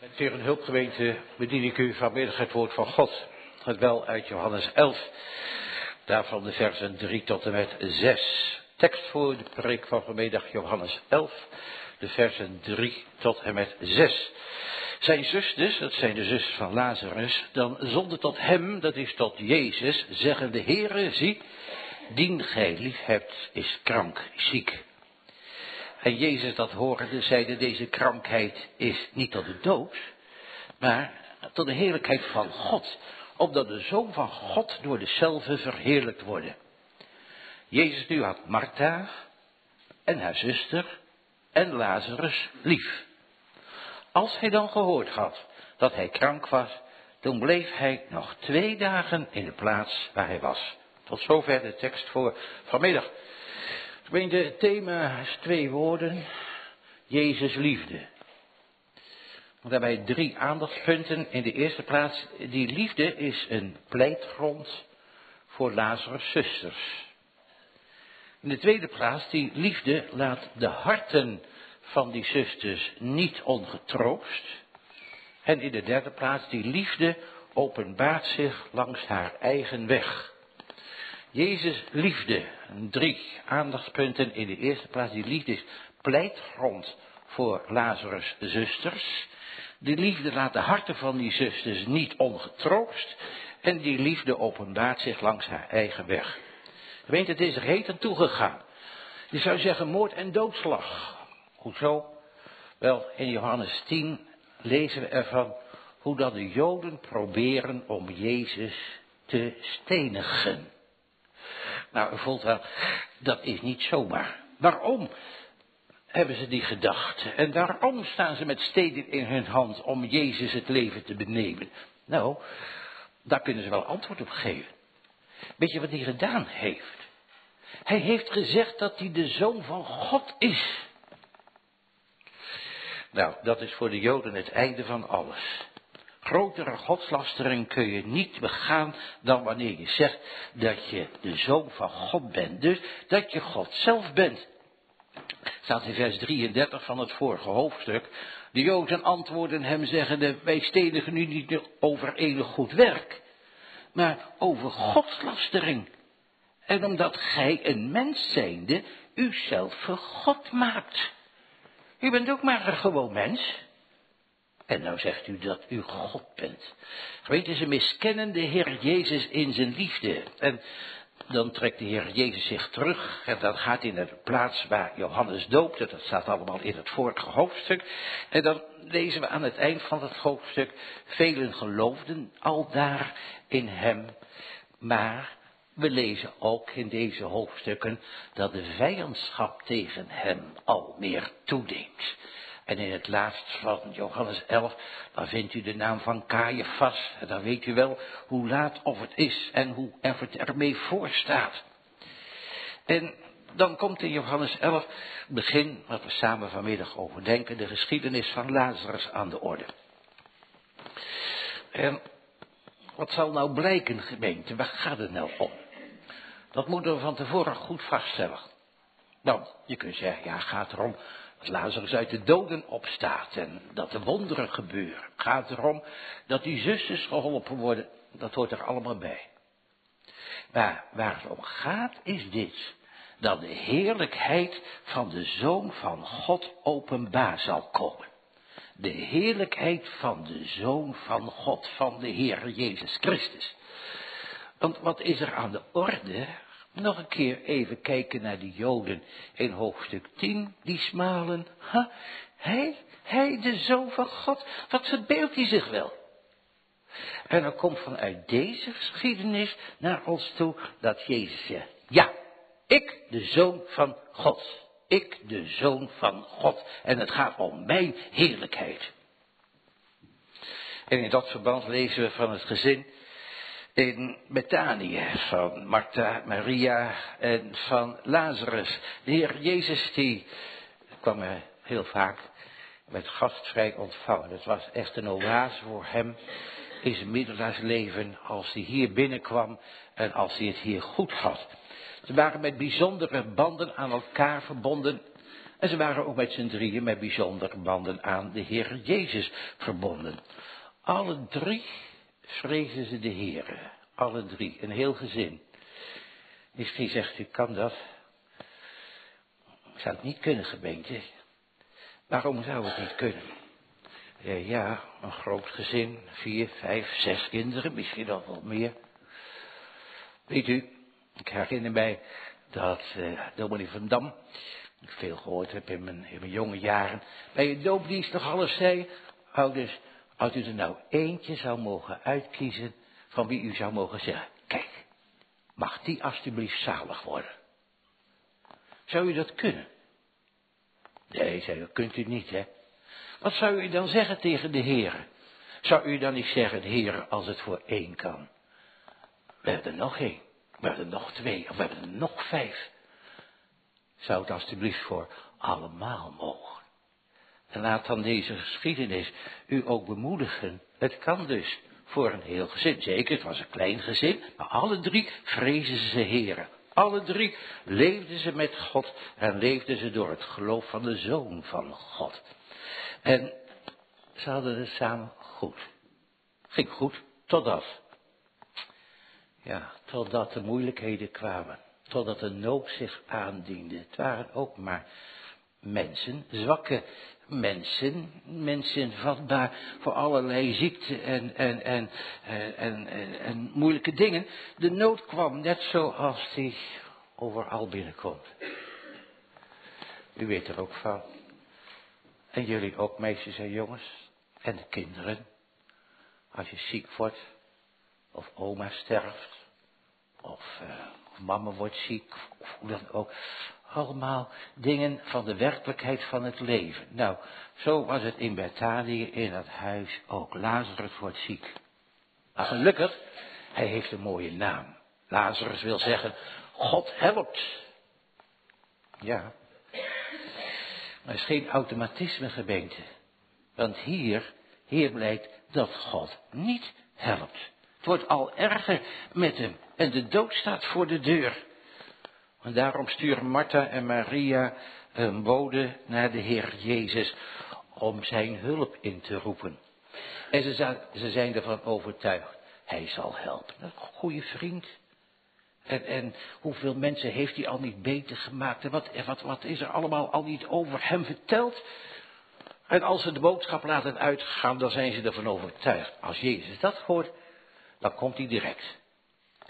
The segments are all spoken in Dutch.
En hulpgemeente bedien ik u vanmiddag het woord van God. Het wel uit Johannes 11, daarvan de versen 3 tot en met 6. Tekst voor de preek van vanmiddag Johannes 11, de versen 3 tot en met 6. Zijn zusters, dat zijn de zusters van Lazarus, dan zonden tot hem, dat is tot Jezus, zeggen de Heere, zie, dien gij lief hebt, is krank, ziek. En Jezus dat hoorde, zeide deze krankheid is niet tot de dood, maar tot de heerlijkheid van God, opdat de Zoon van God door dezelfde verheerlijkt worden. Jezus nu had Martha en haar zuster en Lazarus lief. Als hij dan gehoord had dat hij krank was, toen bleef hij nog twee dagen in de plaats waar hij was. Tot zover de tekst voor vanmiddag. Gemeente, het thema is twee woorden. Jezus liefde. Daarbij drie aandachtspunten. In de eerste plaats, die liefde is een pleitgrond voor Lazarus' zusters. In de tweede plaats, die liefde laat de harten van die zusters niet ongetroost. En in de derde plaats, die liefde openbaart zich langs haar eigen weg. Jezus liefde, drie aandachtspunten in de eerste plaats. Die liefde pleitgrond voor Lazarus' zusters. Die liefde laat de harten van die zusters niet ongetroost. En die liefde openbaart zich langs haar eigen weg. Gemeente, het is aan toegegaan. Je zou zeggen moord en doodslag. Hoezo? Wel, in Johannes 10 lezen we ervan hoe dat de Joden proberen om Jezus te stenigen. Nou, u voelt wel, dat is niet zomaar. Waarom hebben ze die gedachte? En waarom staan ze met steden in hun hand om Jezus het leven te benemen? Nou, daar kunnen ze wel antwoord op geven. Weet je wat hij gedaan heeft? Hij heeft gezegd dat hij de zoon van God is. Nou, dat is voor de Joden het einde van alles. Grotere godslastering kun je niet begaan dan wanneer je zegt dat je de zoon van God bent. Dus dat je God zelf bent. Staat in vers 33 van het vorige hoofdstuk. De Joden antwoorden hem zeggende, wij stedigen nu niet over enig goed werk, maar over godslastering. En omdat gij een mens zijnde, uzelf voor God maakt. U bent ook maar een gewoon mens. En nou zegt u dat u God bent. Geweten, ze miskennen de Heer Jezus in zijn liefde. En dan trekt de Heer Jezus zich terug en dan gaat hij naar de plaats waar Johannes doopte. Dat staat allemaal in het vorige hoofdstuk. En dan lezen we aan het eind van het hoofdstuk, velen geloofden al daar in hem, maar we lezen ook in deze hoofdstukken dat de vijandschap tegen hem al meer toeneemt. En in het laatst van Johannes 11, dan vindt u de naam van Caiaphas. En dan weet u wel hoe laat of het is en hoe of het ermee voor staat. En dan komt in Johannes 11, begin, wat we samen vanmiddag overdenken, de geschiedenis van Lazarus aan de orde. En wat zal nou blijken, gemeente? Waar gaat het nou om? Dat moeten we van tevoren goed vaststellen. Nou, je kunt zeggen, ja, gaat erom dat Lazarus uit de doden opstaat en dat de wonderen gebeuren. Gaat erom dat die zusters geholpen worden. Dat hoort er allemaal bij. Maar waar het om gaat is dit. Dat de heerlijkheid van de Zoon van God openbaar zal komen. De heerlijkheid van de Zoon van God, van de Heer Jezus Christus. Want wat is er aan de orde? Nog een keer even kijken naar de Joden in hoofdstuk 10, die smalen. Ha, hij, hij, de zoon van God, wat verbeeldt hij zich wel? En dan komt vanuit deze geschiedenis naar ons toe dat Jezus zegt, ja, ik, de zoon van God. Ik, de zoon van God. En het gaat om mijn heerlijkheid. En in dat verband lezen we van het gezin in Betanië van Martha, Maria en van Lazarus. De Heer Jezus die kwam heel vaak met gastvrij ontvangen. Het was echt een oase voor hem in zijn middelaarsleven als hij hier binnenkwam en als hij het hier goed had. Ze waren met bijzondere banden aan elkaar verbonden En ze waren ook met z'n drieën met bijzondere banden aan de Heer Jezus verbonden. Alle drie vrezen ze de Heer. Alle drie, een heel gezin. Misschien zegt u, kan dat? Zou het niet kunnen, gemeente? Waarom zou het niet kunnen? Ja, ja, een groot gezin, vier, vijf, zes kinderen, misschien nog wel meer. Weet u, ik herinner mij dat uh, dominee van Dam, ik veel gehoord heb in mijn, in mijn jonge jaren, bij een doopdienst nog alles zei, ouders, als u er nou eentje zou mogen uitkiezen van wie u zou mogen zeggen, kijk, mag die alstublieft zalig worden. Zou u dat kunnen? Nee, zei dat kunt u niet, hè. Wat zou u dan zeggen tegen de Heer? Zou u dan niet zeggen, Heer, als het voor één kan? We hebben er nog één, we hebben er nog twee, of we hebben er nog vijf. Zou het alstublieft voor allemaal mogen? En laat dan deze geschiedenis u ook bemoedigen. Het kan dus voor een heel gezin. Zeker, het was een klein gezin, maar alle drie vrezen ze heren. Alle drie leefden ze met God en leefden ze door het geloof van de Zoon van God. En ze hadden het samen goed. Ging goed, totdat. Ja, totdat de moeilijkheden kwamen. Totdat de nood zich aandiende. Het waren ook maar mensen, zwakke mensen, mensen vatbaar voor allerlei ziekten en, en, en, en, en, en, moeilijke dingen. De nood kwam net zoals die overal binnenkomt. U weet er ook van. En jullie ook, meisjes en jongens. En de kinderen. Als je ziek wordt. Of oma sterft. Of, uh, mama wordt ziek. Of hoe dan ook allemaal dingen van de werkelijkheid van het leven. Nou, zo was het in Betanië in het huis ook. Lazarus wordt ziek. Maar gelukkig, hij heeft een mooie naam. Lazarus wil zeggen, God helpt. Ja. Maar is geen automatisme gemeente. Want hier, hier blijkt dat God niet helpt. Het wordt al erger met hem en de dood staat voor de deur. En daarom sturen Martha en Maria een bode naar de Heer Jezus om zijn hulp in te roepen. En ze ze zijn ervan overtuigd, hij zal helpen. Een goede vriend. En, en hoeveel mensen heeft hij al niet beter gemaakt? En wat, wat, wat is er allemaal al niet over hem verteld? En als ze de boodschap laten uitgaan, dan zijn ze ervan overtuigd. Als Jezus dat hoort, dan komt hij direct.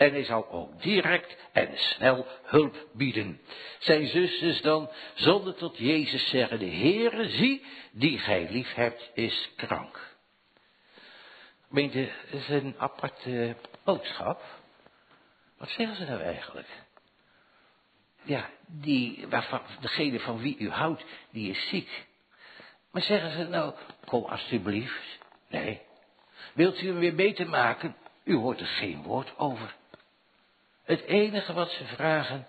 En hij zal ook direct en snel hulp bieden. Zijn zusters dan, zonder tot Jezus zeggen, de Heere, zie, die gij lief hebt, is krank. Gemeente, het is een aparte boodschap. Wat zeggen ze nou eigenlijk? Ja, die, waarvan, degene van wie u houdt, die is ziek. Maar zeggen ze nou, kom alstublieft. Nee. Wilt u hem weer beter maken? U hoort er geen woord over. Het enige wat ze vragen,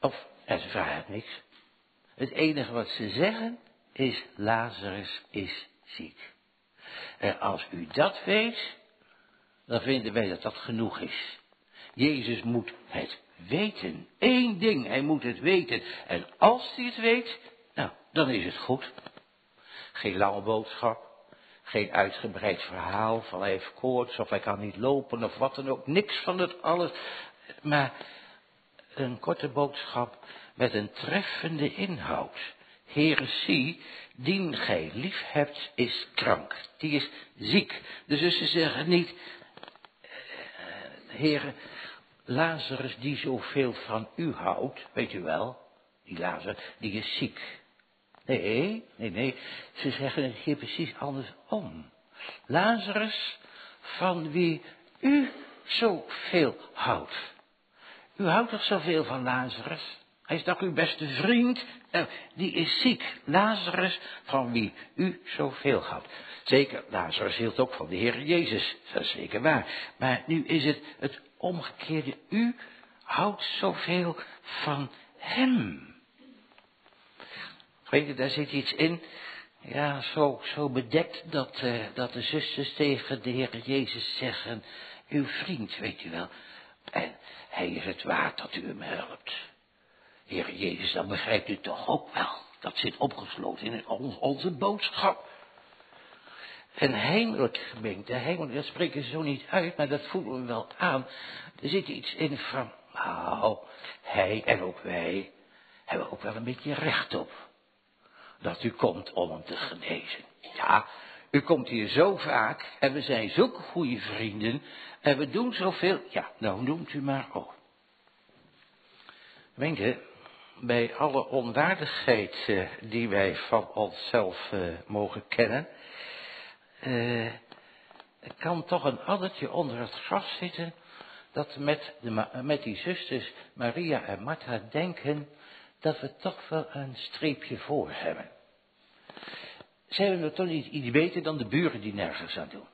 of ze vragen niks. Het enige wat ze zeggen is Lazarus is ziek. En als u dat weet, dan vinden wij dat dat genoeg is. Jezus moet het weten. Eén ding, hij moet het weten. En als hij het weet, nou, dan is het goed. Geen lange boodschap, geen uitgebreid verhaal van hij heeft koorts of hij kan niet lopen of wat dan ook. Niks van het alles maar een korte boodschap met een treffende inhoud. Heere, zie, dien gij lief hebt, is krank. Die is ziek. De zussen zeggen niet, Heere, Lazarus die zoveel van u houdt, weet u wel, die Lazarus, die is ziek. Nee, nee, nee, ze zeggen het hier precies andersom. Lazarus, van wie u zoveel houdt. U houdt toch zoveel van Lazarus? Hij is toch uw beste vriend? Nou, die is ziek. Lazarus, van wie u zoveel houdt. Zeker, Lazarus hield ook van de Heer Jezus. Dat is zeker waar. Maar nu is het het omgekeerde. U houdt zoveel van hem. Weet daar zit iets in. Ja, zo, zo bedekt dat, uh, dat de zusters tegen de Heer Jezus zeggen. Uw vriend, weet u wel. En hij is het waard dat u hem helpt. Heer Jezus, dan begrijpt u toch ook wel dat zit opgesloten in onze boodschap. En heimelijk, gemeente, heimelijk, dat spreken ze zo niet uit, maar dat voelen we wel aan. Er zit iets in van, nou, hij en ook wij hebben ook wel een beetje recht op. Dat u komt om hem te genezen. Ja, u komt hier zo vaak en we zijn zulke goede vrienden en we doen zoveel. Ja, nou noemt u maar op. Gemeente, bij alle onwaardigheid uh, die wij van onszelf uh, mogen kennen, uh, kan toch een addertje onder het gras zitten dat met, de, met die zusters Maria en Martha denken dat we toch wel een streepje voor hebben. Hebben het toch niet iets beter dan de buren die nergens aan doen.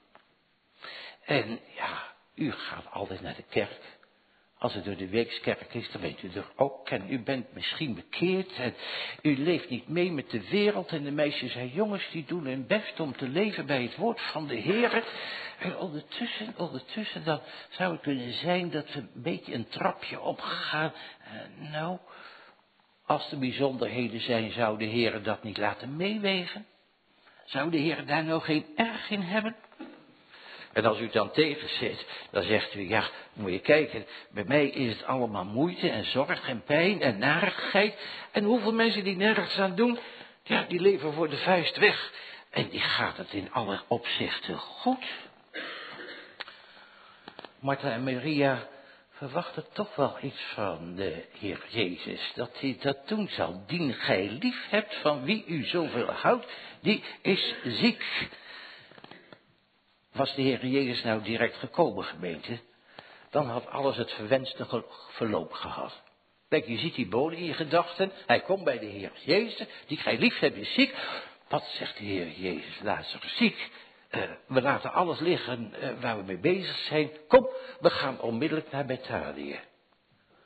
En ja, u gaat altijd naar de kerk. Als het door de weekskerk is, dan weet u er ook. En u bent misschien bekeerd. En u leeft niet mee met de wereld. En de meisjes en jongens die doen hun best om te leven bij het woord van de Heer. En ondertussen, ondertussen dan zou het kunnen zijn dat we een beetje een trapje opgaan. Uh, nou, als er bijzonderheden zijn, zou de Heer dat niet laten meewegen? Zou de Heer daar nou geen erg in hebben? En als u dan tegenzet, dan zegt u, ja, moet je kijken, bij mij is het allemaal moeite en zorg en pijn en narigheid. En hoeveel mensen die nergens aan doen, ja, die leven voor de vuist weg. En die gaat het in alle opzichten goed. Martha en Maria verwachten toch wel iets van de Heer Jezus. Dat hij dat doen zal. Dien gij lief hebt van wie u zoveel houdt, die is ziek. Was de Heer Jezus nou direct gekomen, gemeente, dan had alles het verwenste verloop gehad. Kijk, je ziet die bode in je gedachten. Hij komt bij de Heer Jezus, die gij lief hebt, is ziek. Wat zegt de Heer Jezus? Lazarus ziek. Uh, we laten alles liggen uh, waar we mee bezig zijn. Kom, we gaan onmiddellijk naar Betanië.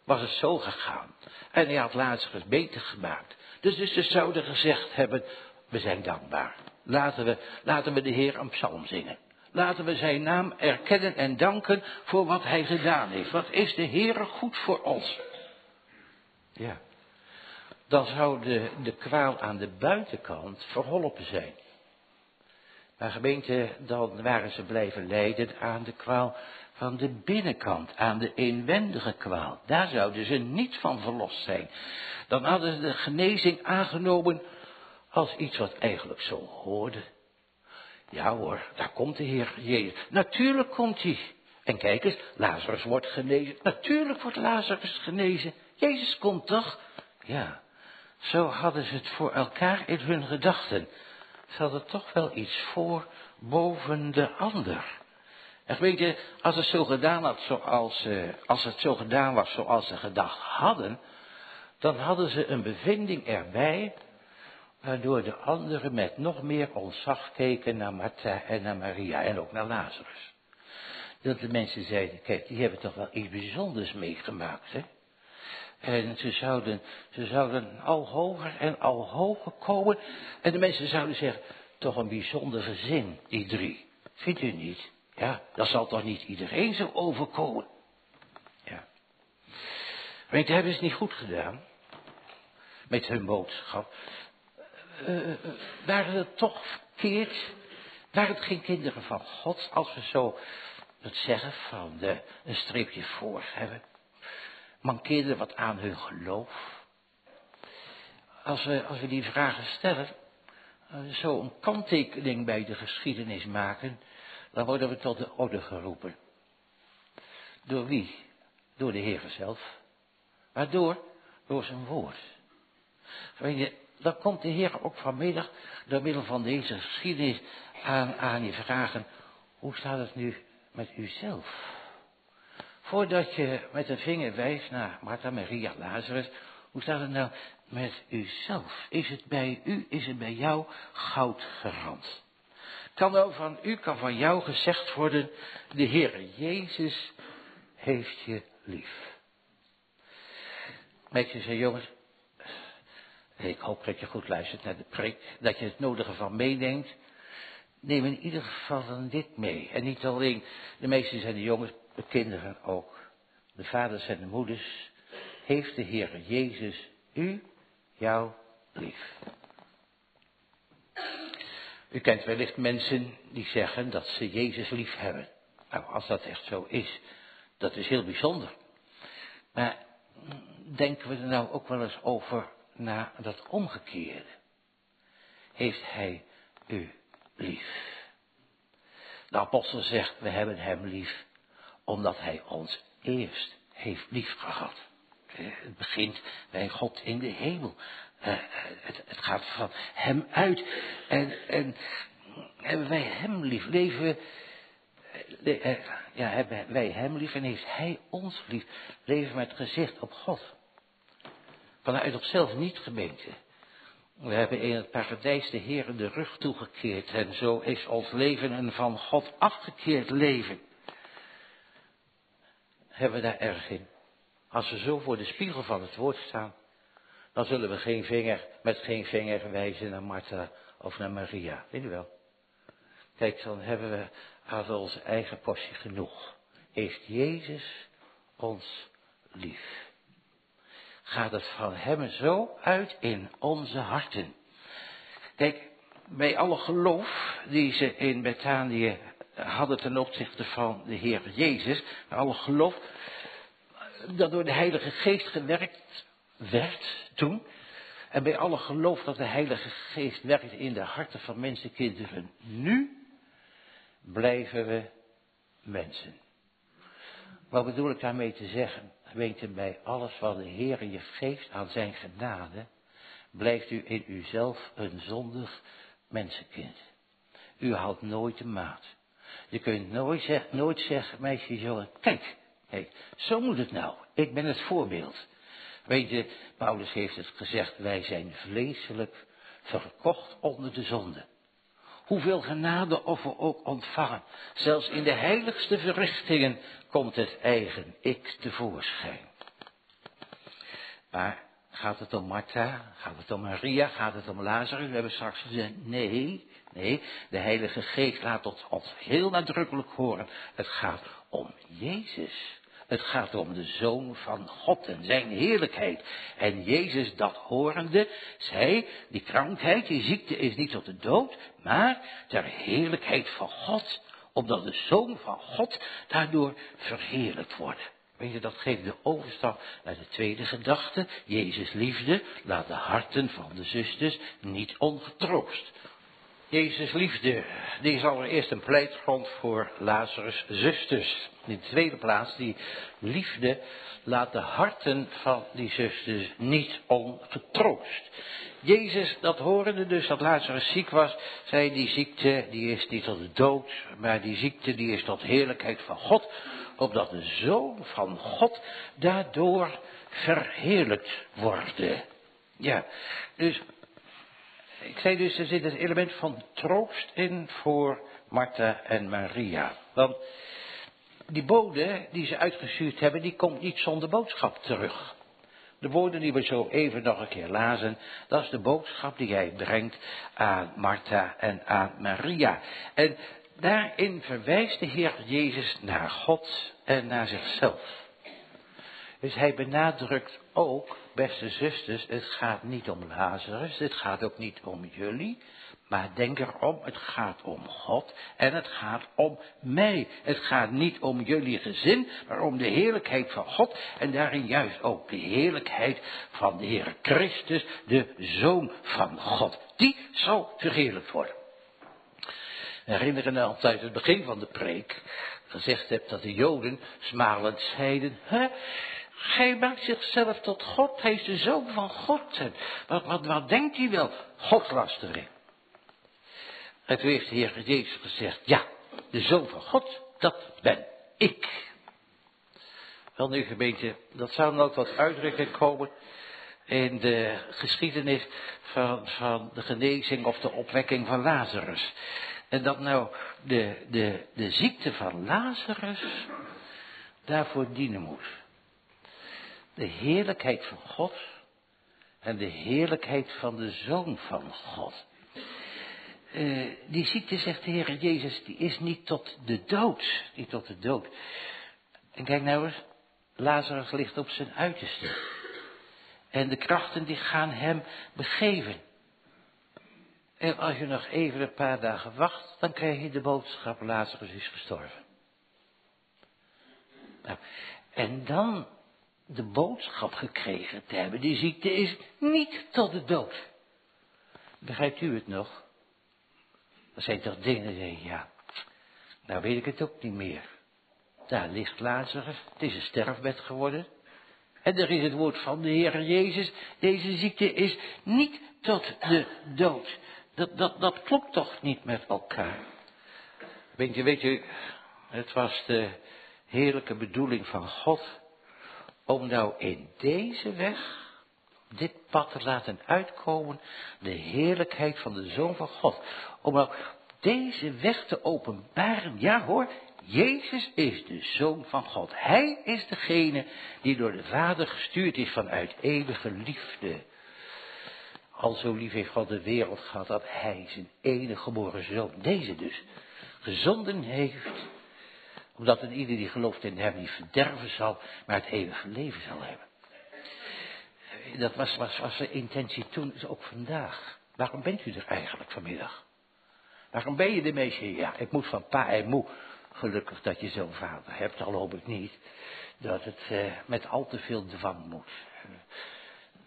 Was het zo gegaan. En hij had Lazarus beter gemaakt. Dus, dus ze zouden gezegd hebben, we zijn dankbaar. Laten we, laten we de Heer een psalm zingen. Laten we zijn naam erkennen en danken voor wat hij gedaan heeft. Wat is de Heer goed voor ons? Ja. Dan zou de, de kwaal aan de buitenkant verholpen zijn. Maar gemeente, dan waren ze blijven lijden aan de kwaal van de binnenkant, aan de inwendige kwaal. Daar zouden ze niet van verlost zijn. Dan hadden ze de genezing aangenomen als iets wat eigenlijk zo hoorde. Ja hoor, daar komt de Heer Jezus. Natuurlijk komt hij. En kijk eens, Lazarus wordt genezen. Natuurlijk wordt Lazarus genezen. Jezus komt toch? Ja, zo hadden ze het voor elkaar in hun gedachten. Ze hadden toch wel iets voor boven de ander. En weet je, als het zo gedaan had zoals, uh, als het zo gedaan was zoals ze gedacht hadden, dan hadden ze een bevinding erbij waardoor de anderen met nog meer ontzag keken naar Martha en naar Maria en ook naar Lazarus. Dat de mensen zeiden, kijk, die hebben toch wel iets bijzonders meegemaakt, hè? En ze zouden, ze zouden al hoger en al hoger komen. En de mensen zouden zeggen, toch een bijzonder gezin, die drie. Vindt u niet? Ja, dat zal toch niet iedereen zo overkomen? Ja. Weet je, hebben ze niet goed gedaan? Met hun boodschap uh, waren het toch verkeerd? Waren het geen kinderen van God, als we zo het zeggen van de, een streepje voor hebben? Mankeerde wat aan hun geloof? Als we, als we die vragen stellen, uh, zo een kanttekening bij de geschiedenis maken, dan worden we tot de orde geroepen. Door wie? Door de Heer zelf. Waardoor? Door zijn woord. Dan komt de Heer ook vanmiddag door middel van deze geschiedenis aan, aan je vragen, hoe staat het nu met uzelf? Voordat je met een vinger wijst naar Martha, Maria, Lazarus, hoe staat het nou met uzelf? Is het bij u, is het bij jou goud gerand? Kan er van u, kan van jou gezegd worden, de Heer Jezus heeft je lief. Meisjes en jongens, ik hoop dat je goed luistert naar de preek, dat je het nodige van meeneemt. Neem in ieder geval dan dit mee. En niet alleen de meisjes en de jongens, de kinderen ook. De vaders en de moeders. Heeft de Heer Jezus u, jou lief. U kent wellicht mensen die zeggen dat ze Jezus lief hebben. Nou, als dat echt zo is, dat is heel bijzonder. Maar denken we er nou ook wel eens over naar dat omgekeerde? Heeft Hij u lief? De apostel zegt, we hebben Hem lief, omdat Hij ons eerst heeft lief gehad. Het begint bij God in de hemel. Eh, het, het, gaat van Hem uit. En, en hebben wij Hem lief? Leven. Eh, eh, ja, hebben wij Hem lief en heeft Hij ons lief? Leven met gezicht op God. Vanuit onszelf niet gemeente. We hebben in het paradijs de Heer de rug toegekeerd en zo is ons leven een van God afgekeerd leven. Hebben we daar erg in? Als we zo voor de spiegel van het woord staan, dan zullen we geen vinger, met geen vinger wijzen naar Martha of naar Maria. Weet u wel? Kijk, dan hebben we aan onze eigen portie genoeg. Heeft Jezus ons lief? Gaat het van Hem zo uit in onze harten? Kijk, bij alle geloof die ze in Betanië hadden ten opzichte van de Heer Jezus, alle geloof dat door de Heilige Geest gewerkt werd toen. En bij alle geloof dat de Heilige Geest werkt in de harten van mensenkinderen. Nu blijven we mensen. Wat bedoel ik daarmee te zeggen? Weten bij alles wat de Heer je geeft aan zijn genade, blijft u in uzelf een zondig mensenkind. U houdt nooit de maat. Je kunt nooit, nooit zeggen, meisje, jongen, kijk, kijk, zo moet het nou. Ik ben het voorbeeld. Weet je, Paulus heeft het gezegd, wij zijn vleeselijk verkocht onder de zonde. Hoeveel genade of we ook ontvangen, zelfs in de heiligste verrichtingen komt het eigen ik tevoorschijn. Maar gaat het om Martha, gaat het om Maria, gaat het om Lazarus? We hebben straks gezegd, nee, nee, de Heilige Geest laat ons heel nadrukkelijk horen. Het gaat om Jezus. Het gaat om de Zoon van God en zijn heerlijkheid. En Jezus dat horende, zei, die krankheid, die ziekte is niet tot de dood, maar ter heerlijkheid van God. Opdat de Zoon van God daardoor verheerlijkt wordt. Weet je, dat geeft de overstap naar de tweede gedachte. Jezus liefde laat de harten van de zusters niet ongetroost. Jezus liefde, die is allereerst een pleitgrond voor Lazarus' zusters. In de tweede plaats, die liefde laat de harten van die zusters niet ongetroost. Jezus, dat horende dus dat Lazarus ziek was, zei die ziekte die is niet tot de dood, maar die ziekte die is tot heerlijkheid van God, opdat de Zoon van God daardoor verheerlijkt worden. Ja, dus ik zei dus, er zit een element van troost in voor Martha en Maria. Want die bode die ze uitgestuurd hebben, die komt niet zonder boodschap terug. De woorden die we zo even nog een keer lazen, dat is de boodschap die hij brengt aan Martha en aan Maria. En daarin verwijst de Heer Jezus naar God en naar zichzelf. Dus hij benadrukt ook, beste zusters, het gaat niet om Lazarus, het gaat ook niet om jullie, maar denk erom, het gaat om God en het gaat om mij. Het gaat niet om jullie gezin, maar om de heerlijkheid van God en daarin juist ook de heerlijkheid van de Heer Christus, de Zoon van God. Die zal verheerlijkt worden. Herinneren altijd het begin van de preek gezegd heb dat de Joden smalend zeiden, hè, hij maakt zichzelf tot God. Hij is de zoon van God. wat, wat, wat denkt hij wel? Godlastering. En toen heeft de Heer Jezus gezegd, ja, de zoon van God, dat ben ik. Wel nu gemeente, dat zou dan ook wat uitdrukking komen in de geschiedenis van, van de genezing of de opwekking van Lazarus. En dat nou de, de, de ziekte van Lazarus daarvoor dienen moet de heerlijkheid van God en de heerlijkheid van de Zoon van God. Uh, die ziekte, zegt de Heer Jezus, die is niet tot de dood. Niet tot de dood. En kijk nou eens, Lazarus ligt op zijn uiterste. En de krachten die gaan hem begeven. En als je nog even een paar dagen wacht, dan krijg je de boodschap, Lazarus is gestorven. Nou, en dan de boodschap gekregen te hebben, die ziekte is niet tot de dood. Begrijpt u het nog? Dat zijn toch dingen, die, ja, nou weet ik het ook niet meer. Daar ligt Lazarus, het is een sterfbed geworden. En er is het woord van de Heer Jezus, deze ziekte is niet tot de dood. Dat, dat, dat klopt toch niet met elkaar. Weet je, weet u, het was de heerlijke bedoeling van God om nou in deze weg, dit pad te laten uitkomen, de heerlijkheid van de Zoon van God. Om nou deze weg te openbaren, ja hoor, Jezus is de Zoon van God. Hij is degene die door de Vader gestuurd is vanuit eeuwige liefde. Al zo lief heeft God de wereld gehad dat Hij zijn enige geboren Zoon, deze dus, gezonden heeft. Omdat een ieder die gelooft in Hem niet verderven zal, maar het eeuwige leven zal hebben. Dat was, was, was de intentie toen, is ook vandaag. Waarom bent u er eigenlijk vanmiddag? Waarom ben je ermee? Ja, ik moet van pa en moe. Gelukkig dat je zo'n vader hebt, al hoop ik niet dat het eh, met al te veel dwang moet.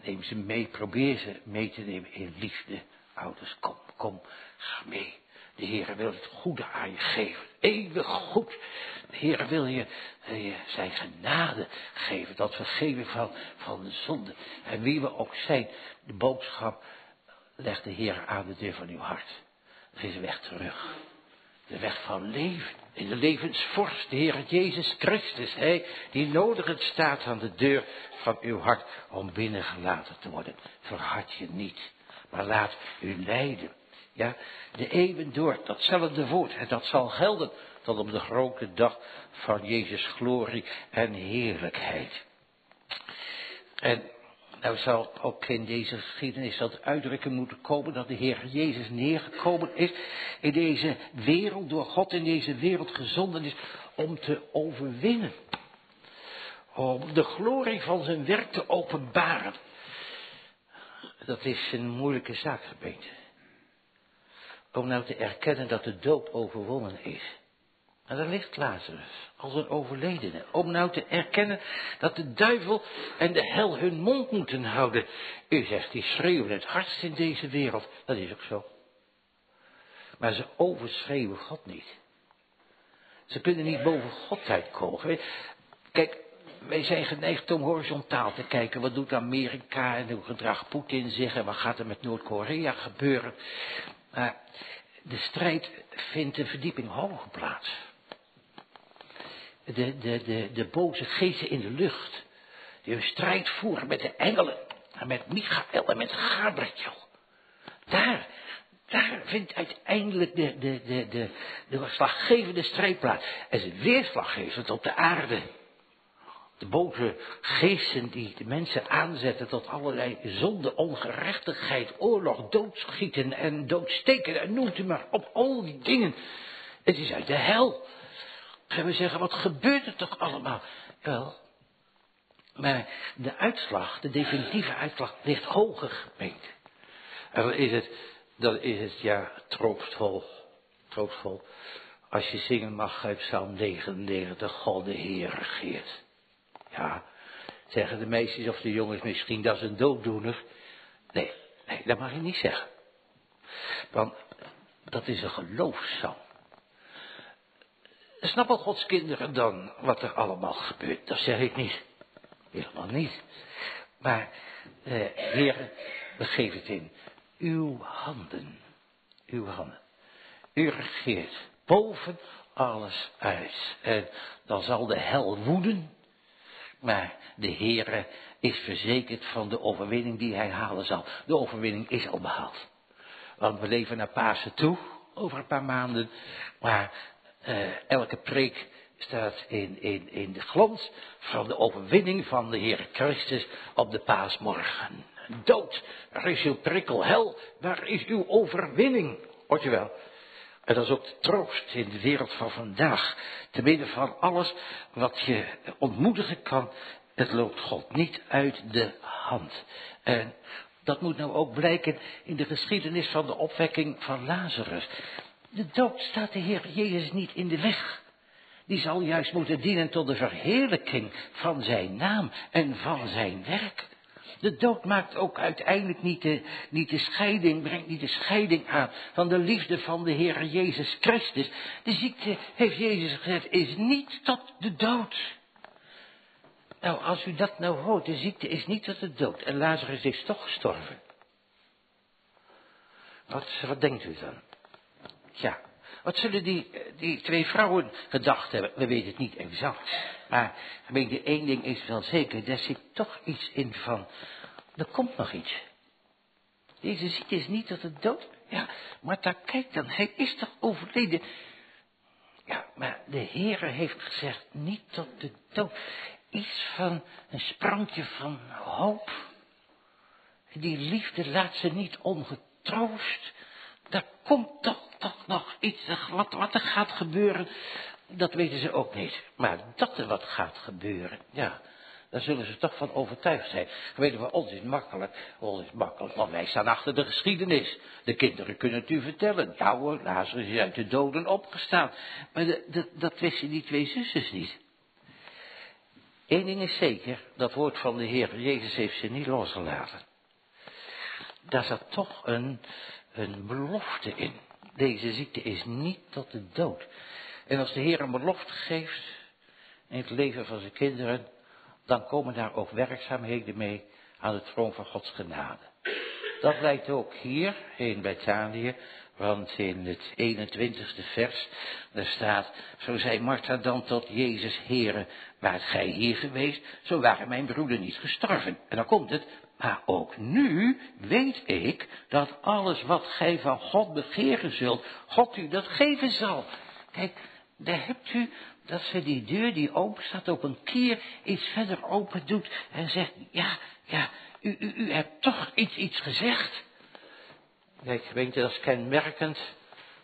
Neem ze mee, probeer ze mee te nemen in liefde. Ouders, kom, kom, ga mee. De Heer wil het goede aan je geven. Eeuwig goed. De Heer wil je, je zijn genade geven. Dat vergeven van, van de zonde. En wie we ook zijn, de boodschap legt de Heer aan de deur van uw hart. Er is weg terug. De weg van leven. In de levensvorst, de Heer Jezus Christus. Hij die nodig staat aan de deur van uw hart om binnengelaten te worden. Verhard je niet. Maar laat u leiden. Ja, de eeuwen door, datzelfde woord. En dat zal gelden tot op de grote dag van Jezus' glorie en heerlijkheid. En nou zal ook in deze geschiedenis dat uitdrukken moeten komen dat de Heer Jezus neergekomen is in deze wereld, door God in deze wereld gezonden is om te overwinnen. Om de glorie van zijn werk te openbaren. Dat is een moeilijke zaak, gemeente. Om nou te erkennen dat de dood overwonnen is. En daar ligt Lazarus, als een overledene. Om nou te erkennen dat de duivel en de hel hun mond moeten houden. U zegt, die schreeuwen het hardst in deze wereld. Dat is ook zo. Maar ze overschreeuwen God niet. Ze kunnen niet boven God uitkomen. Kijk, wij zijn geneigd om horizontaal te kijken. Wat doet Amerika en hoe gedraagt Poetin zich en wat gaat er met Noord-Korea gebeuren. Maar de strijd vindt een verdieping hoger plaats de, de, de, de boze geesten in de lucht. Die een strijd voeren met de engelen. En met Michael en met Gabriel. Daar, daar vindt uiteindelijk de, de, de, de, de slaggevende strijd plaats. En zijn weerslag geeft het op de aarde. De boze geesten die de mensen aanzetten tot allerlei zonde, ongerechtigheid, oorlog, doodschieten en doodsteken en noemt u maar op al die dingen. Het is uit de hel. En we zeggen, wat gebeurt er toch allemaal? Wel, maar de uitslag, de definitieve uitslag, ligt hoger gemeente. En dan is het, dan is het ja, troostvol, troostvol. Als je zingen mag uit Psalm 99, God de Heer regeert. Ja, zeggen de meisjes of de jongens misschien, dat is een dooddoener. Nee, nee, dat mag je niet zeggen. Want dat is een geloofszang. Snappen Gods kinderen dan wat er allemaal gebeurt? Dat zeg ik niet. Helemaal niet. Maar, eh, Heer, we geven het in uw handen. Uw handen. U regeert boven alles uit. En dan zal de hel woeden. Maar de Heere is verzekerd van de overwinning die hij halen zal. De overwinning is al behaald. Want we leven naar Pasen toe, over een paar maanden. Maar uh, elke preek staat in, in, in de glans van de overwinning van de Heer Christus op de paasmorgen. Dood, waar is uw prikkel? Hel, waar is uw overwinning? Hoort je wel? En dat is ook de troost in de wereld van vandaag. Te midden van alles wat je ontmoedigen kan Het loopt God niet uit de hand. En dat moet nou ook blijken in de geschiedenis van de opwekking van Lazarus. De dood staat de Heer Jezus niet in de weg. Die zal juist moeten dienen tot de verheerlijking van zijn naam en van zijn werk. De dood maakt ook uiteindelijk niet de, niet de scheiding, brengt niet de scheiding aan van de liefde van de Heer Jezus Christus. De ziekte, heeft Jezus gezegd, is niet tot de dood. Nou, als u dat nou hoort, de ziekte is niet tot de dood en Lazarus is toch gestorven. Wat, wat denkt u dan? Ja, wat zullen die, die twee vrouwen gedacht hebben? We weten het niet exact. Maar de één ding is wel zeker, daar zit toch iets in van, er komt nog iets. Deze ziekte is niet tot de dood. Ja, maar daar kijk dan, hij is toch overleden. Ja, maar de Heere heeft gezegd, niet tot de dood. Iets van een sprankje van hoop. Die liefde laat ze niet ongetroost. Daar komt toch, toch nog iets, wat, wat er gaat gebeuren, dat weten ze ook niet. Maar dat er wat gaat gebeuren, ja, daar zullen ze toch van overtuigd zijn. Weten we, ons is makkelijk, ons is makkelijk, want wij staan achter de geschiedenis. De kinderen kunnen het u vertellen. Ja hoor, Lazarus is uit de doden opgestaan. Maar de, dat wisten die twee zusters niet. Eén ding is zeker, dat woord van de Heer Jezus heeft ze niet losgelaten. Daar zat toch een, een belofte in. Deze ziekte is niet tot de dood. En als de Heer een belofte geeft in het leven van zijn kinderen, dan komen daar ook werkzaamheden mee aan de troon van Gods genade. Dat lijkt ook hier in Bethanië, want in het 21ste vers, daar staat, zo zei Martha dan tot Jezus, Heere, waart gij hier geweest, zo waren mijn broeder niet gestorven. En dan komt het, maar ook nu weet ik dat alles wat gij van God begeren zult, God u dat geven zal. Kijk, daar hebt u dat ze die deur die open staat op een kier iets verder open doet en zegt, ja, ja, u, u, u hebt toch iets, iets gezegd. Kijk, gemeente, dat is kenmerkend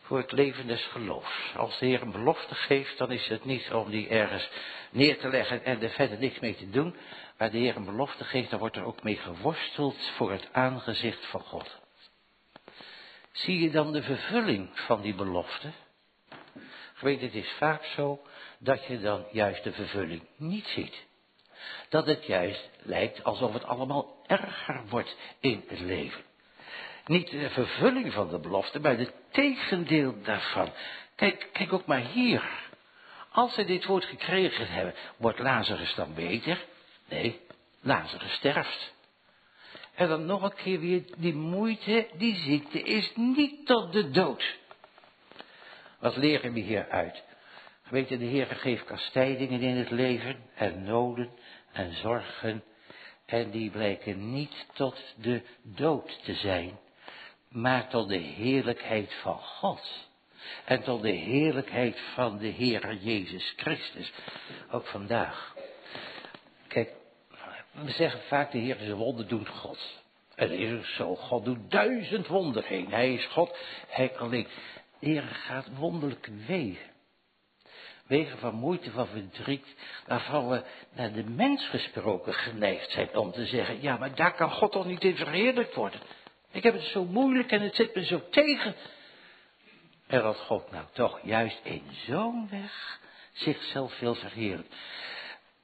voor het leven des geloofs. Als de Heer een belofte geeft, dan is het niet om die ergens neer te leggen en er verder niks mee te doen. Maar de Heer een belofte geeft, dan wordt er ook mee geworsteld voor het aangezicht van God. Zie je dan de vervulling van die belofte? Weet, het is vaak zo dat je dan juist de vervulling niet ziet. Dat het juist lijkt alsof het allemaal erger wordt in het leven. Niet de vervulling van de belofte, maar het tegendeel daarvan. Kijk, kijk ook maar hier. Als ze dit woord gekregen hebben, wordt Lazarus dan beter? Nee, Lazarus sterft. En dan nog een keer weer die moeite, die ziekte is niet tot de dood. Wat leren we hieruit? Weten, de Heer geeft kastijdingen in het leven en noden en zorgen. En die blijken niet tot de dood te zijn, maar tot de heerlijkheid van God. En tot de heerlijkheid van de Heer Jezus Christus. Ook vandaag. We zeggen vaak de Heer is een wonderdoend God. En dat is zo. God doet duizend wonderen heen. Hij is God. Hij alleen. De Heer gaat wonderlijke wegen. Wegen van moeite, van verdriet, waarvan we naar de mens gesproken geneigd zijn om te zeggen, ja, maar daar kan God toch niet in verheerlijkt worden. Ik heb het zo moeilijk en het zit me zo tegen. En dat God nou toch juist in zo'n weg zichzelf wil verheerlijken.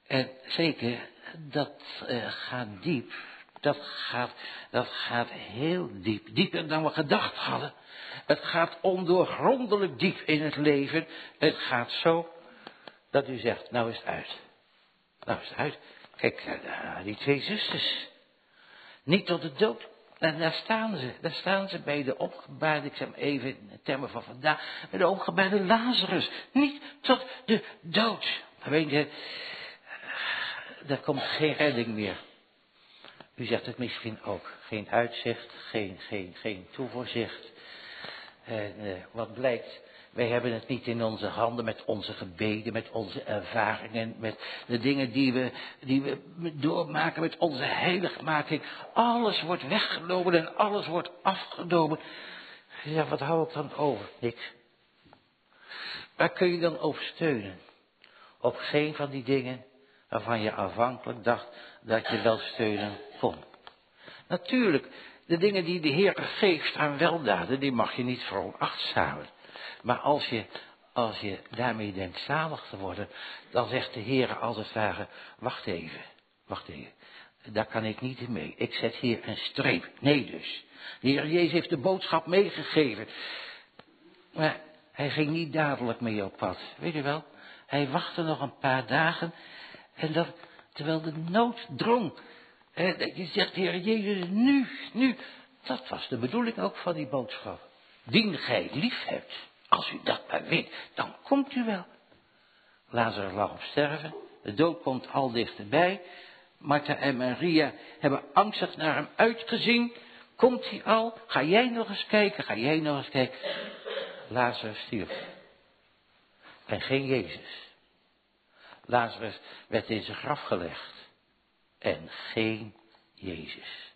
En zeker, dat uh, gaat diep. Dat gaat, dat gaat heel diep. Dieper dan we gedacht hadden. Het gaat ondoorgrondelijk diep in het leven. Het gaat zo dat u zegt, nou is het uit. Nou is het uit. Kijk, die twee zusters. Niet tot de dood. En daar staan ze. Daar staan ze bij de opgebaarde, ik zeg even in termen van vandaag, bij de opgebaarde Lazarus. Niet tot de dood. Weet je, daar komt geen redding meer. U zegt het misschien ook. Geen uitzicht, geen, geen, geen toevoorzicht. En uh, wat blijkt, wij hebben het niet in onze handen met onze gebeden, met onze ervaringen, met de dingen die we, die we doormaken, met onze heiligmaking. Alles wordt weggenomen en alles wordt afgenomen. Ja, wat hou ik dan over? Niks. Waar kun je dan over steunen? Op geen van die dingen waarvan je afhankelijk dacht dat je wel steunen kon. Natuurlijk, de dingen die de Heer geeft aan weldaden, die mag je niet veronachtzamen. Maar als je, als je daarmee denkt zalig te worden, dan zegt de Heer als het ware, wacht even, wacht even. Daar kan ik niet in mee. Ik zet hier een streep. Nee dus. De Heer Jezus heeft de boodschap meegegeven. Maar hij ging niet dadelijk mee op pad. Weet je wel? Hij wachtte nog een paar dagen. En dat, terwijl de nood drong. Dat je zegt, Heer Jezus, nu, nu. Dat was de bedoeling ook van die boodschap. Dien gij lief hebt. Als u dat maar weet, dan komt u wel. Lazarus lag op sterven. De dood komt al dichterbij. Martha en Maria hebben angstig naar hem uitgezien. Komt hij al? Ga jij nog eens kijken? Ga jij nog eens kijken? Lazarus stierf. En geen Jezus. Lazarus werd in zijn graf gelegd. En geen Jezus.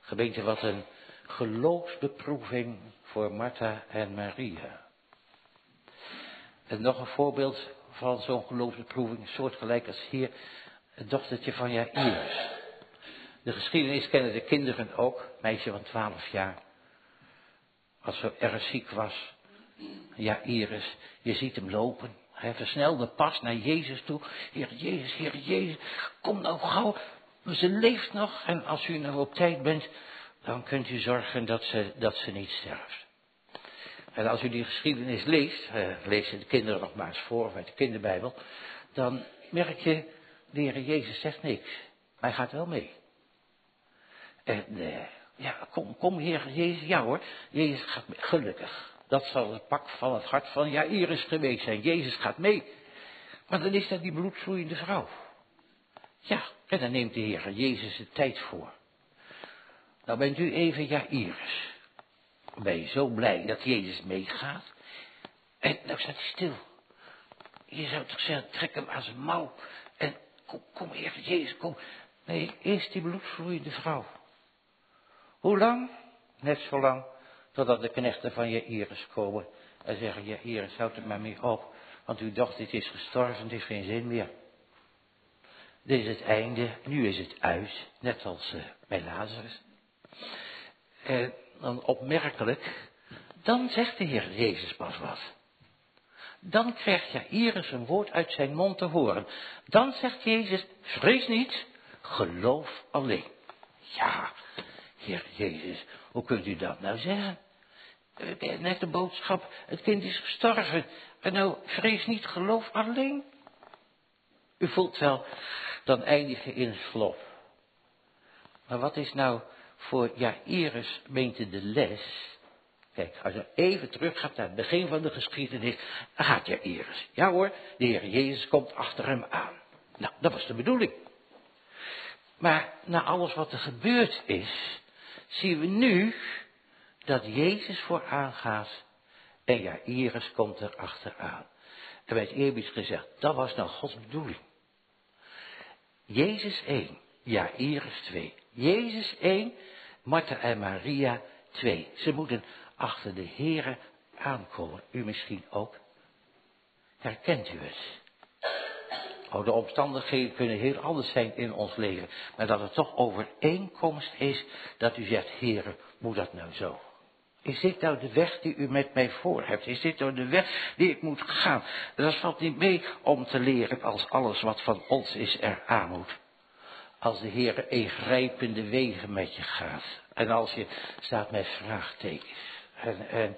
Gemeente, wat een geloofsbeproeving voor Martha en Maria. En nog een voorbeeld van zo'n geloofsbeproeving, soortgelijk als hier, het dochtertje van Jairus. De geschiedenis kennen de kinderen ook, meisje van twaalf jaar. Als ze erg ziek was. Jairus, je ziet hem lopen. Hij versnelde pas naar Jezus toe. Heer Jezus, Heer Jezus, kom nou gauw. Ze leeft nog en als u nou op tijd bent, dan kunt u zorgen dat ze, dat ze niet sterft. En als u die geschiedenis leest, lees je de kinderen nog maar eens voor uit de kinderbijbel, dan merk je, de Heer Jezus zegt niks. Maar hij gaat wel mee. En uh, ja, kom, kom Heer Jezus, ja hoor, Jezus gaat mee, gelukkig. Dat zal het pak van het hart van Jairus geweest zijn. Jezus gaat mee. Maar dan is dat die bloedvloeiende vrouw. Ja, en dan neemt de Heer Jezus de tijd voor. Nou bent u even Jairus. Ben je zo blij dat Jezus meegaat? En nou staat hij stil. Je zou toch zeggen, trek hem aan zijn mouw. En kom, kom Heer Jezus, kom. Nee, eerst die bloedvloeiende vrouw. Hoe lang? Net zo lang totdat de knechten van Jairus komen en zeggen, Jairus, houd het maar mee op, want uw dochter is gestorven, het heeft geen zin meer. Dit is het einde, nu is het uit, net als uh, bij Lazarus. En dan opmerkelijk, dan zegt de Heer Jezus pas wat. Dan krijgt Jairus een woord uit zijn mond te horen. Dan zegt Jezus, vrees niet, geloof alleen. Ja, Heer Jezus, hoe kunt u dat nou zeggen? Net de boodschap, het kind is gestorven. En nou, vrees niet, geloof alleen. U voelt wel, dan eindig je in slop. Maar wat is nou voor Jairus, meente de les? Kijk, als je even terug gaat naar het begin van de geschiedenis, dan gaat Jairus. Ja hoor, de Heer Jezus komt achter hem aan. Nou, dat was de bedoeling. Maar na alles wat er gebeurd is, zien we nu dat Jezus vooraan gaat en Jairus komt er achteraan. En werd eerbied gezegd, dat was nou Gods bedoeling. Jezus 1, Jairus 2. Jezus 1, Martha en Maria 2. Ze moeten achter de Here aankomen. U misschien ook. Herkent u het? Oh, de omstandigheden kunnen heel anders zijn in ons leven. Maar dat het toch overeenkomst is dat u zegt, Heere, moet dat nou zo? Is dit nou de weg die u met mij voor hebt? Is dit nou de weg die ik moet gaan? Dat valt niet mee om te leren als alles wat van ons is er aan moet. Als de Heer ingrijpende wegen met je gaat. En als je staat met vraagtekens. En, en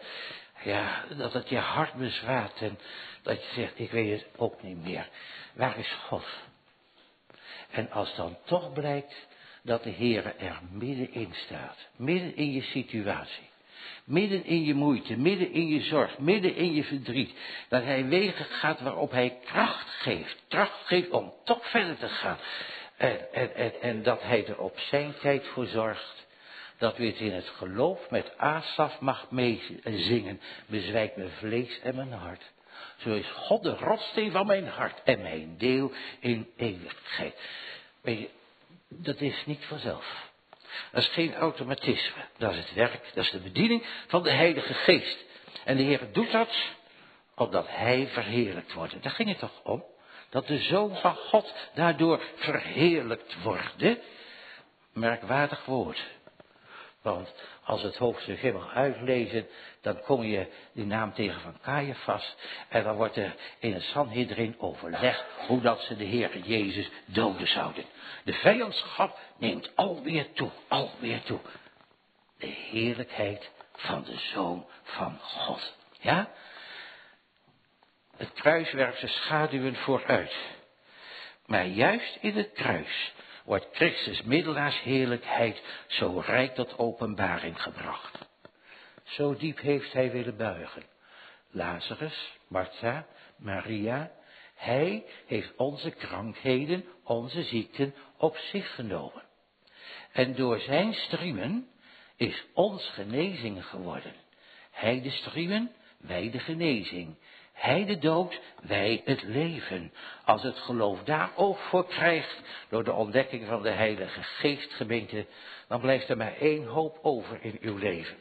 ja, dat het je hart bezwaart en dat je zegt, ik weet het ook niet meer. Waar is God? En als dan toch blijkt dat de Heer er middenin staat, midden in je situatie, midden in je moeite, midden in je zorg, midden in je verdriet, dat Hij wegen gaat waarop Hij kracht geeft, kracht geeft om toch verder te gaan. En, en, en, dat Hij er op zijn tijd voor zorgt dat u het in het geloof met Asaf mag meezingen, bezwijkt mijn vlees en mijn hart. Zo is God de rotsteen van mijn hart en mijn deel in eeuwigheid. Weet je, dat is niet vanzelf. Dat is geen automatisme. Dat is het werk, dat is de bediening van de Heilige Geest. En de Heer doet dat omdat Hij verheerlijkt wordt. Daar ging het toch om? Dat de Zoon van God daardoor verheerlijkt wordt. Merkwaardig woord. Want als het hoofdstuk helemaal uitlezen, dan kom je die naam tegen van Caiaphas. En dan wordt er in het Sanhedrin overlegd hoe dat ze de Heer Jezus doden zouden. De vijandschap neemt alweer toe, alweer toe. De heerlijkheid van de Zoon van God. Ja? Het kruis werpt zijn schaduwen vooruit. Maar juist in het kruis wordt Christus middelaarsheerlijkheid zo rijk tot openbaring gebracht. Zo diep heeft hij willen buigen. Lazarus, Martha, Maria, hij heeft onze krankheden, onze ziekten op zich genomen. En door zijn striemen is ons genezing geworden. Hij de striemen, wij de genezing. Hij de dood, wij het leven. Als het geloof daar ook voor krijgt, door de ontdekking van de Heilige Geest gemeente, dan blijft er maar één hoop over in uw leven.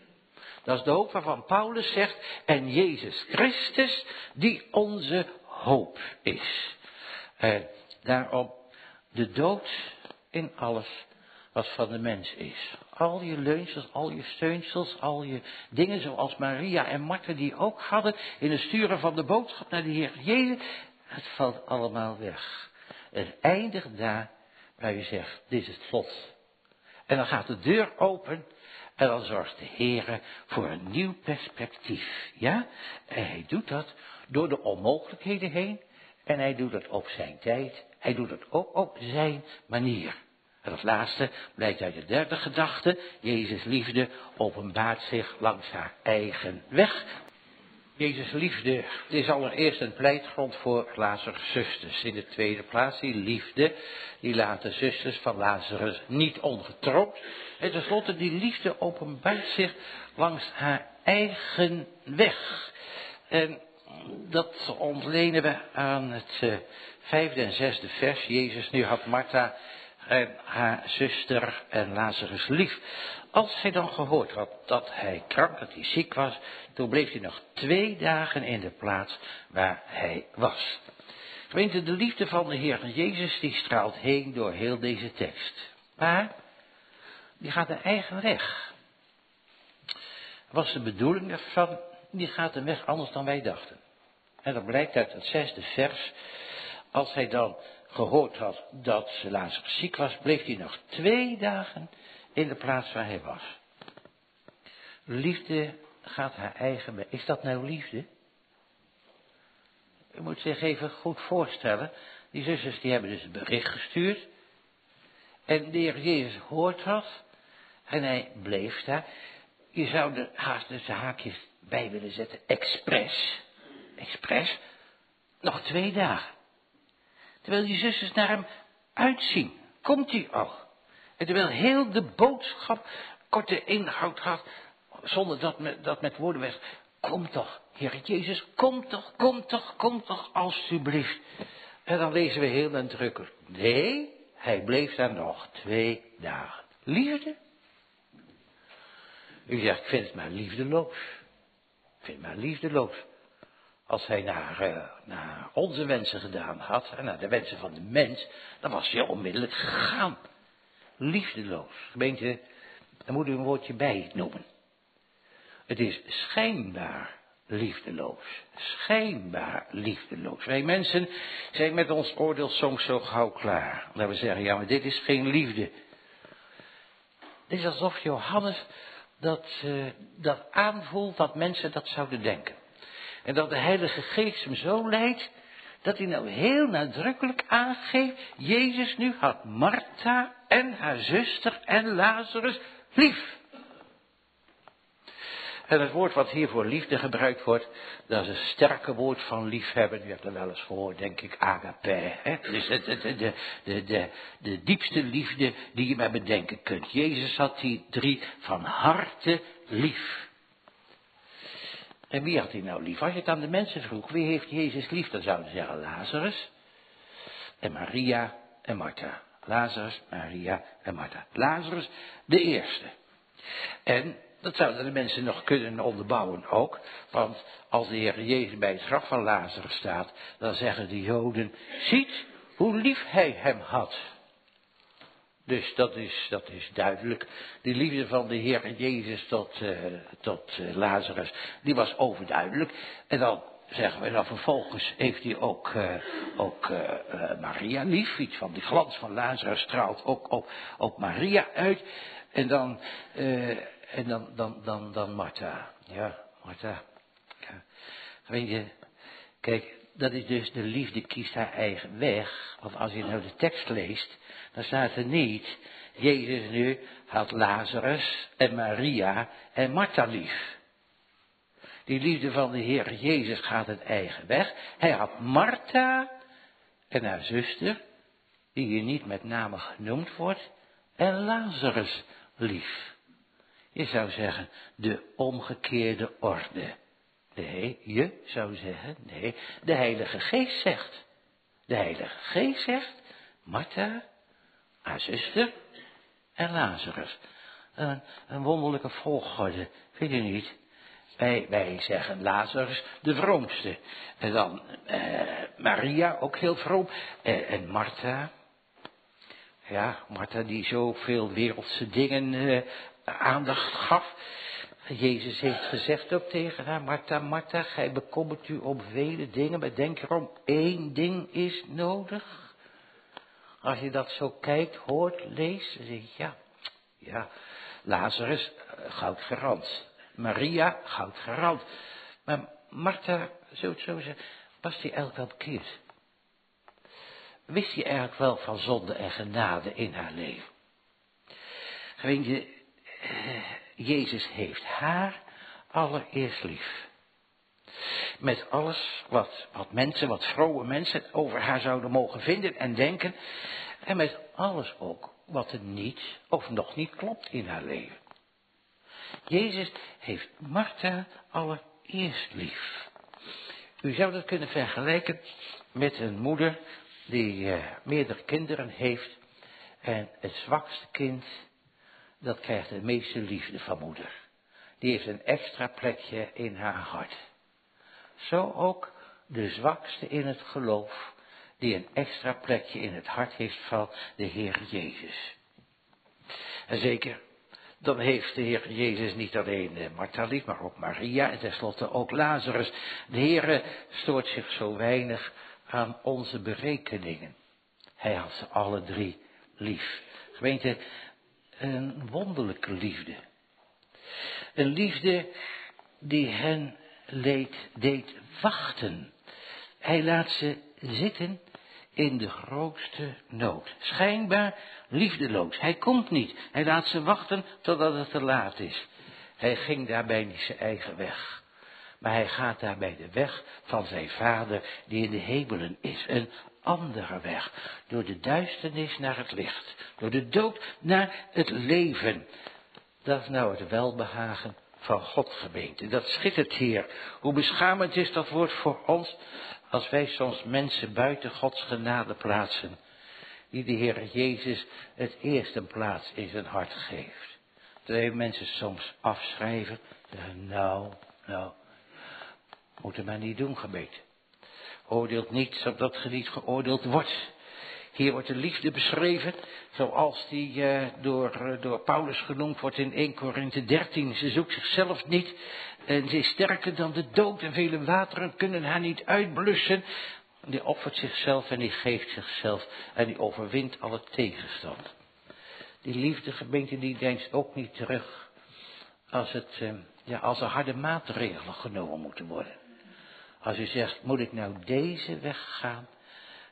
Dat is de hoop waarvan Paulus zegt, en Jezus Christus, die onze hoop is. En daarom de dood in alles wat van de mens is. Al je leunsels, al je steunsels, al je dingen zoals Maria en Martha die ook hadden in het sturen van de boodschap naar de Heer Jezus, het valt allemaal weg. Het eindigt daar waar je zegt, dit is het slot. En dan gaat de deur open en dan zorgt de Heer voor een nieuw perspectief. Ja? En hij doet dat door de onmogelijkheden heen en hij doet het op zijn tijd. Hij doet het ook op zijn manier. En dat laatste blijkt uit de derde gedachte. Jezus liefde openbaart zich langs haar eigen weg. Jezus liefde is allereerst een pleitgrond voor Lazarus' zusters. In de tweede plaats die liefde, die laat de zusters van Lazarus niet ongetroost. En tenslotte die liefde openbaart zich langs haar eigen weg. En dat ontlenen we aan het eh, vijfde en zesde vers. Jezus nu had Martha haar zuster en Lazarus lief. Als hij dan gehoord had dat hij krank, dat hij ziek was, toen bleef hij nog twee dagen in de plaats waar hij was. Gemeente, de liefde van de Heer Jezus die straalt heen door heel deze tekst. Maar die gaat een eigen weg. Was de bedoeling ervan, die gaat een weg anders dan wij dachten. En dat blijkt uit het zesde vers. Als hij dan gehoord had dat Lazarus ziek was, bleef hij nog twee dagen in de plaats waar hij was. Liefde gaat haar eigen weg. Is dat nou liefde? U moet zich even goed voorstellen. Die zusters die hebben dus een bericht gestuurd. En de heer Jezus hoort dat. En hij bleef daar. Je zou er haast tussen haakjes bij willen zetten. Expres. Expres. Nog twee dagen. Terwijl die zusters naar hem uitzien. Komt hij al. En terwijl heel de boodschap korte inhoud had. Zonder dat met, dat met woorden werd. Kom toch, Heer Jezus, kom toch, kom toch, kom toch, alstublieft. En dan lezen we heel nadrukkelijk. Nee, hij bleef daar nog twee dagen. Liefde? U zegt, ik vind het maar liefdeloos. Ik vind het maar liefdeloos. Als hij naar, uh, naar onze wensen gedaan had en naar de wensen van de mens, dan was hij onmiddellijk gegaan. Liefdeloos. Gemeente, daar moet u een woordje bij noemen. Het is schijnbaar liefdeloos. Schijnbaar liefdeloos. Wij mensen zijn met ons oordeel soms zo gauw klaar. Dat we zeggen, ja, maar dit is geen liefde. Het is alsof Johannes dat, uh, dat aanvoelt dat mensen dat zouden denken. En dat de Heilige Geest hem zo leidt, dat hij nou heel nadrukkelijk aangeeft, Jezus nu had Martha en haar zuster en Lazarus lief. En het woord wat hier voor liefde gebruikt wordt, dat is een sterke woord van liefhebben. U hebt er wel eens gehoord, denk ik, agape. Hè? Dus de, de, de, de, de, de diepste liefde die je maar bedenken kunt. Jezus had die drie van harte lief. En wie had hij nou lief? Als je het aan de mensen vroeg, wie heeft Jezus lief? Dan zouden ze zeggen Lazarus en Maria en Martha. Lazarus, Maria en Martha. Lazarus, de eerste. En dat zouden de mensen nog kunnen onderbouwen ook. Want als de Heer Jezus bij het graf van Lazarus staat, dan zeggen de Joden, ziet hoe lief hij hem had. Dus dat is, dat is duidelijk. Die liefde van de Heer Jezus tot, uh, tot uh, Lazarus, die was overduidelijk. En dan zeggen we dan vervolgens heeft hij ook, uh, ook Maria lief. Iets van die glans van Lazarus straalt ook op, op Maria uit. En dan, en dan, dan, dan, dan Martha. Ja, Martha. Weet je, kijk, dat is dus de liefde kiest haar eigen weg. Want als je nou de tekst leest, dan staat er niet, Jezus nu had Lazarus en Maria en Martha lief. Die liefde van de Heer Jezus gaat een eigen weg. Hij had Martha en haar zuster, die hier niet met name genoemd wordt, en Lazarus lief. Je zou zeggen, de omgekeerde orde. Nee, je zou zeggen, nee, de Heilige Geest zegt. De Heilige Geest zegt, Martha, haar zuster en Lazarus. Een, een wonderlijke volgorde, vind je niet? Wij, wij zeggen Lazarus de vroomste. En dan eh, Maria, ook heel vroom. En Martha. Ja, Martha die zoveel wereldse dingen eh, aandacht gaf. Jezus heeft gezegd ook tegen haar, Martha, Martha, gij bekommert u om vele dingen, maar denk erom, één ding is nodig. Als je dat zo kijkt, hoort, leest, dan zeg je, ja, ja, Lazarus, eh, goud gerand. Maria, goud gerand. Maar Martha, zo het zo zeggen, was die eigenlijk wel bekeerd? Wist hij eigenlijk wel van zonde en genade in haar leven? Weet je, eh, Jezus heeft haar allereerst lief. Met alles wat, wat mensen, wat vrome mensen over haar zouden mogen vinden en denken. En met alles ook wat er niet of nog niet klopt in haar leven. Jezus heeft Martha allereerst lief. U zou dat kunnen vergelijken met een moeder die uh, meerdere kinderen heeft. En het zwakste kind dat krijgt de meeste liefde van moeder. Die heeft een extra plekje in haar hart. Zo ook de zwakste in het geloof, die een extra plekje in het hart heeft van de Heer Jezus. En zeker, dan heeft de Heer Jezus niet alleen eh, Martha lief, maar ook Maria en tenslotte ook Lazarus. De Heer stoort zich zo weinig aan onze berekeningen. Hij had ze alle drie lief. Gemeente, een wonderlijke liefde. Een liefde die hen leed, deed wachten. Hij laat ze zitten in de grootste nood. Schijnbaar liefdeloos. Hij komt niet. Hij laat ze wachten totdat het te laat is. Hij ging daarbij niet zijn eigen weg. Maar hij gaat daarbij de weg van zijn vader die in de hemelen is. Een andere weg. Door de duisternis naar het licht. Door de dood naar het leven. Dat is nou het welbehagen van God gemeente. Dat schittert hier. Hoe beschamend is dat woord voor ons als wij soms mensen buiten Gods genade plaatsen. Die de Heer Jezus het eerst een plaats in zijn hart geeft. Wij mensen soms afschrijven. Nou, nou, moeten maar niet doen gemeente. Oordeelt niet zodat ge niet geoordeeld wordt. Hier wordt de liefde beschreven, zoals die uh, door, uh, door Paulus genoemd wordt in 1 Korinthe 13. Ze zoekt zichzelf niet en ze is sterker dan de dood en vele wateren kunnen haar niet uitblussen. Die offert zichzelf en die geeft zichzelf en die overwint alle tegenstand. Die liefde gemeente die denkt ook niet terug als, het, uh, ja, als er harde maatregelen genomen moeten worden. Als u zegt, moet ik nou deze weg gaan?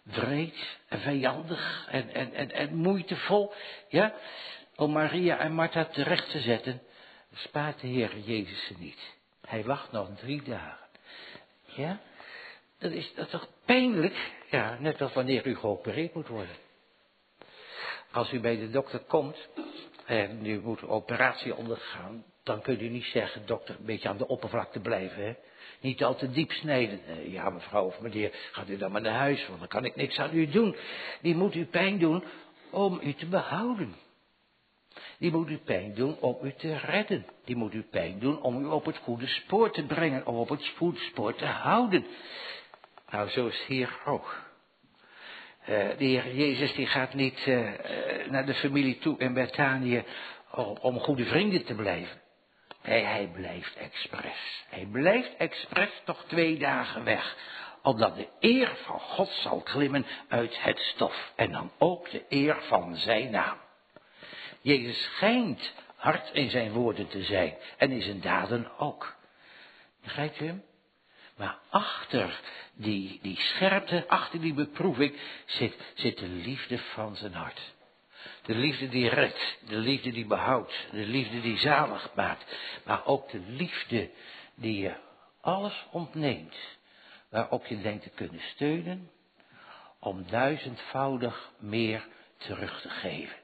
Wreed en vijandig en, en, en, moeitevol. Ja, om Maria en Martha terecht te zetten, spaart de Heer Jezus ze niet. Hij wacht nog drie dagen. Ja, dat is, dat toch pijnlijk? Ja, net als wanneer u geopereerd moet worden. Als u bij de dokter komt en u moet een operatie ondergaan, dan kunt u niet zeggen, dokter, een beetje aan de oppervlakte blijven. Hè? Niet al te diep snijden. Eh, ja, mevrouw of meneer, gaat u dan maar naar huis, want dan kan ik niks aan u doen. Die moet u pijn doen om u te behouden. Die moet u pijn doen om u te redden. Die moet u pijn doen om u op het goede spoor te brengen, om op het goede spoor te houden. Nou, zo is hier ook. Uh, de Heer Jezus die gaat niet uh, naar de familie toe in Betanië om, om goede vrienden te blijven. Hij blijft expres. Hij blijft expres toch twee dagen weg. Opdat de eer van God zal klimmen uit het stof. En dan ook de eer van zijn naam. Jezus schijnt hard in zijn woorden te zijn. En in zijn daden ook. Begrijpt u hem? Maar achter die, die scherpte, achter die beproeving, zit, zit de liefde van zijn hart. De liefde die redt, de liefde die behoudt, de liefde die zalig maakt. Maar ook de liefde die je alles ontneemt, waarop je denkt te kunnen steunen, om duizendvoudig meer terug te geven.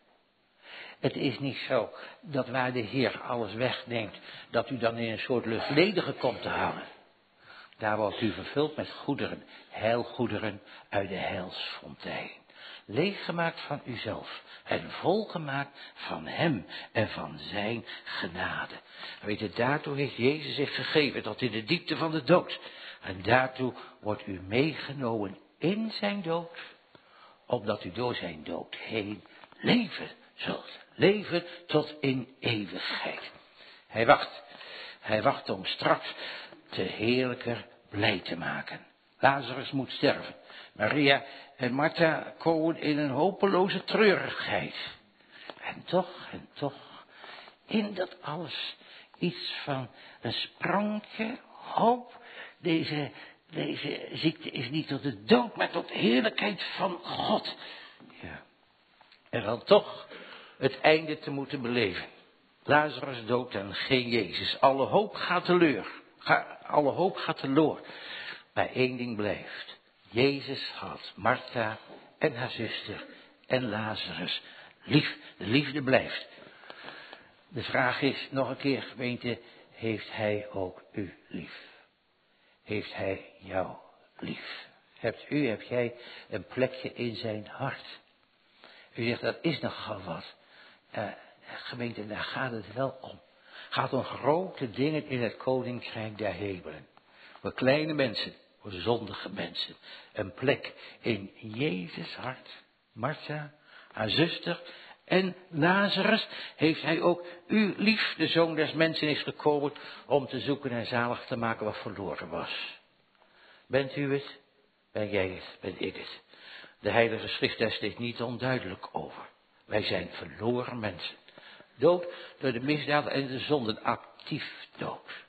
Het is niet zo dat waar de Heer alles wegneemt, dat u dan in een soort luchtledige komt te hangen. Daar wordt u vervuld met goederen, heilgoederen uit de heilsfontein. Leeggemaakt van uzelf en volgemaakt van Hem en van Zijn genade. Weet je, daartoe heeft Jezus zich gegeven tot in de diepte van de dood. En daartoe wordt u meegenomen in Zijn dood, opdat u door Zijn dood heen leven zult. Leven tot in eeuwigheid. Hij wacht. Hij wacht om straks te heerlijker blij te maken. Lazarus moet sterven. Maria en Martha komen in een hopeloze treurigheid. En toch, en toch, in dat alles iets van een sprankje hoop. Deze, deze ziekte is niet tot de dood, maar tot heerlijkheid van God. Ja. En dan toch het einde te moeten beleven. Lazarus dood en geen Jezus. Alle hoop gaat teleur. Alle hoop gaat teloor. Maar één ding blijft. Jezus had Martha en haar zuster en Lazarus lief. De liefde blijft. De vraag is nog een keer, gemeente, heeft hij ook u lief? Heeft hij jou lief? Hebt u, heb jij een plekje in zijn hart? U zegt, dat is nogal wat. Uh, gemeente, daar gaat het wel om. Gaat om grote dingen in het koninkrijk der hemelen. Voor kleine mensen, zondige mensen. Een plek in Jezus hart. Martha, haar zuster en Lazarus heeft hij ook u lief, de zoon des mensen is gekomen om te zoeken en zalig te maken wat verloren was. Bent u het? Ben jij het? Ben ik het? De heilige schrift daar steeds niet onduidelijk over. Wij zijn verloren mensen. Dood door de misdaad en de zonden, actief dood.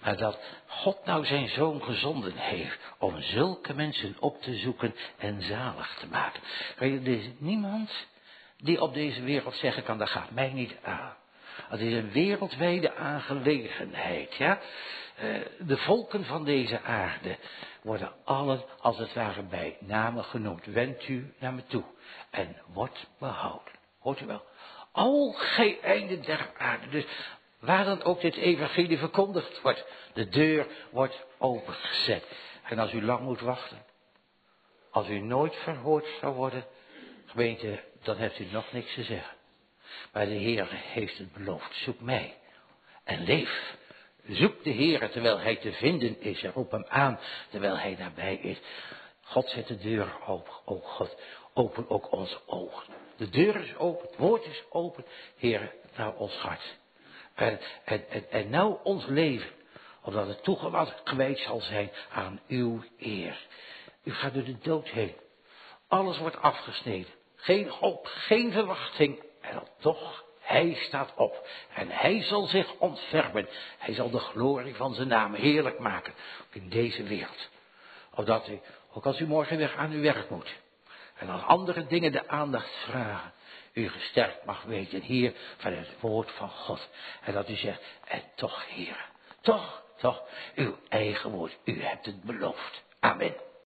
Maar dat God nou zijn zoon gezonden heeft om zulke mensen op te zoeken en zalig te maken. Er is niemand die op deze wereld zeggen kan, dat gaat mij niet aan. Het is een wereldwijde aangelegenheid, ja. Eh, de volken van deze aarde worden allen als het ware bij namen genoemd. Wend u naar me toe en wordt behouden. Hoort u wel? Al geen einde der aarde. Dus waar dan ook dit evangelie verkondigd wordt, de deur wordt opengezet. En als u lang moet wachten, als u nooit verhoord zou worden, gemeente, dan hebt u nog niks te zeggen. Maar de Heer heeft het beloofd, zoek mij en leef. Zoek de Heer terwijl hij te vinden is en roep hem aan terwijl hij nabij is. God zet de deur open, o God, open ook onze ogen. De deur is open, het woord is open, Heer, naar ons hart. En, en, en, nou ons leven, omdat het toegewijd zal zijn aan uw eer. U gaat door de dood heen. Alles wordt afgesneden. Geen hoop, geen verwachting. En toch, hij staat op. En hij zal zich ontfermen. Hij zal de glorie van zijn naam heerlijk maken. in deze wereld. Opdat u, ook als u morgen weer aan uw werk moet. En als andere dingen de aandacht vragen. U gesterkt mag weten hier van het woord van God. En dat u zegt, en toch Heer, toch, toch, uw eigen woord, u hebt het beloofd. Amen.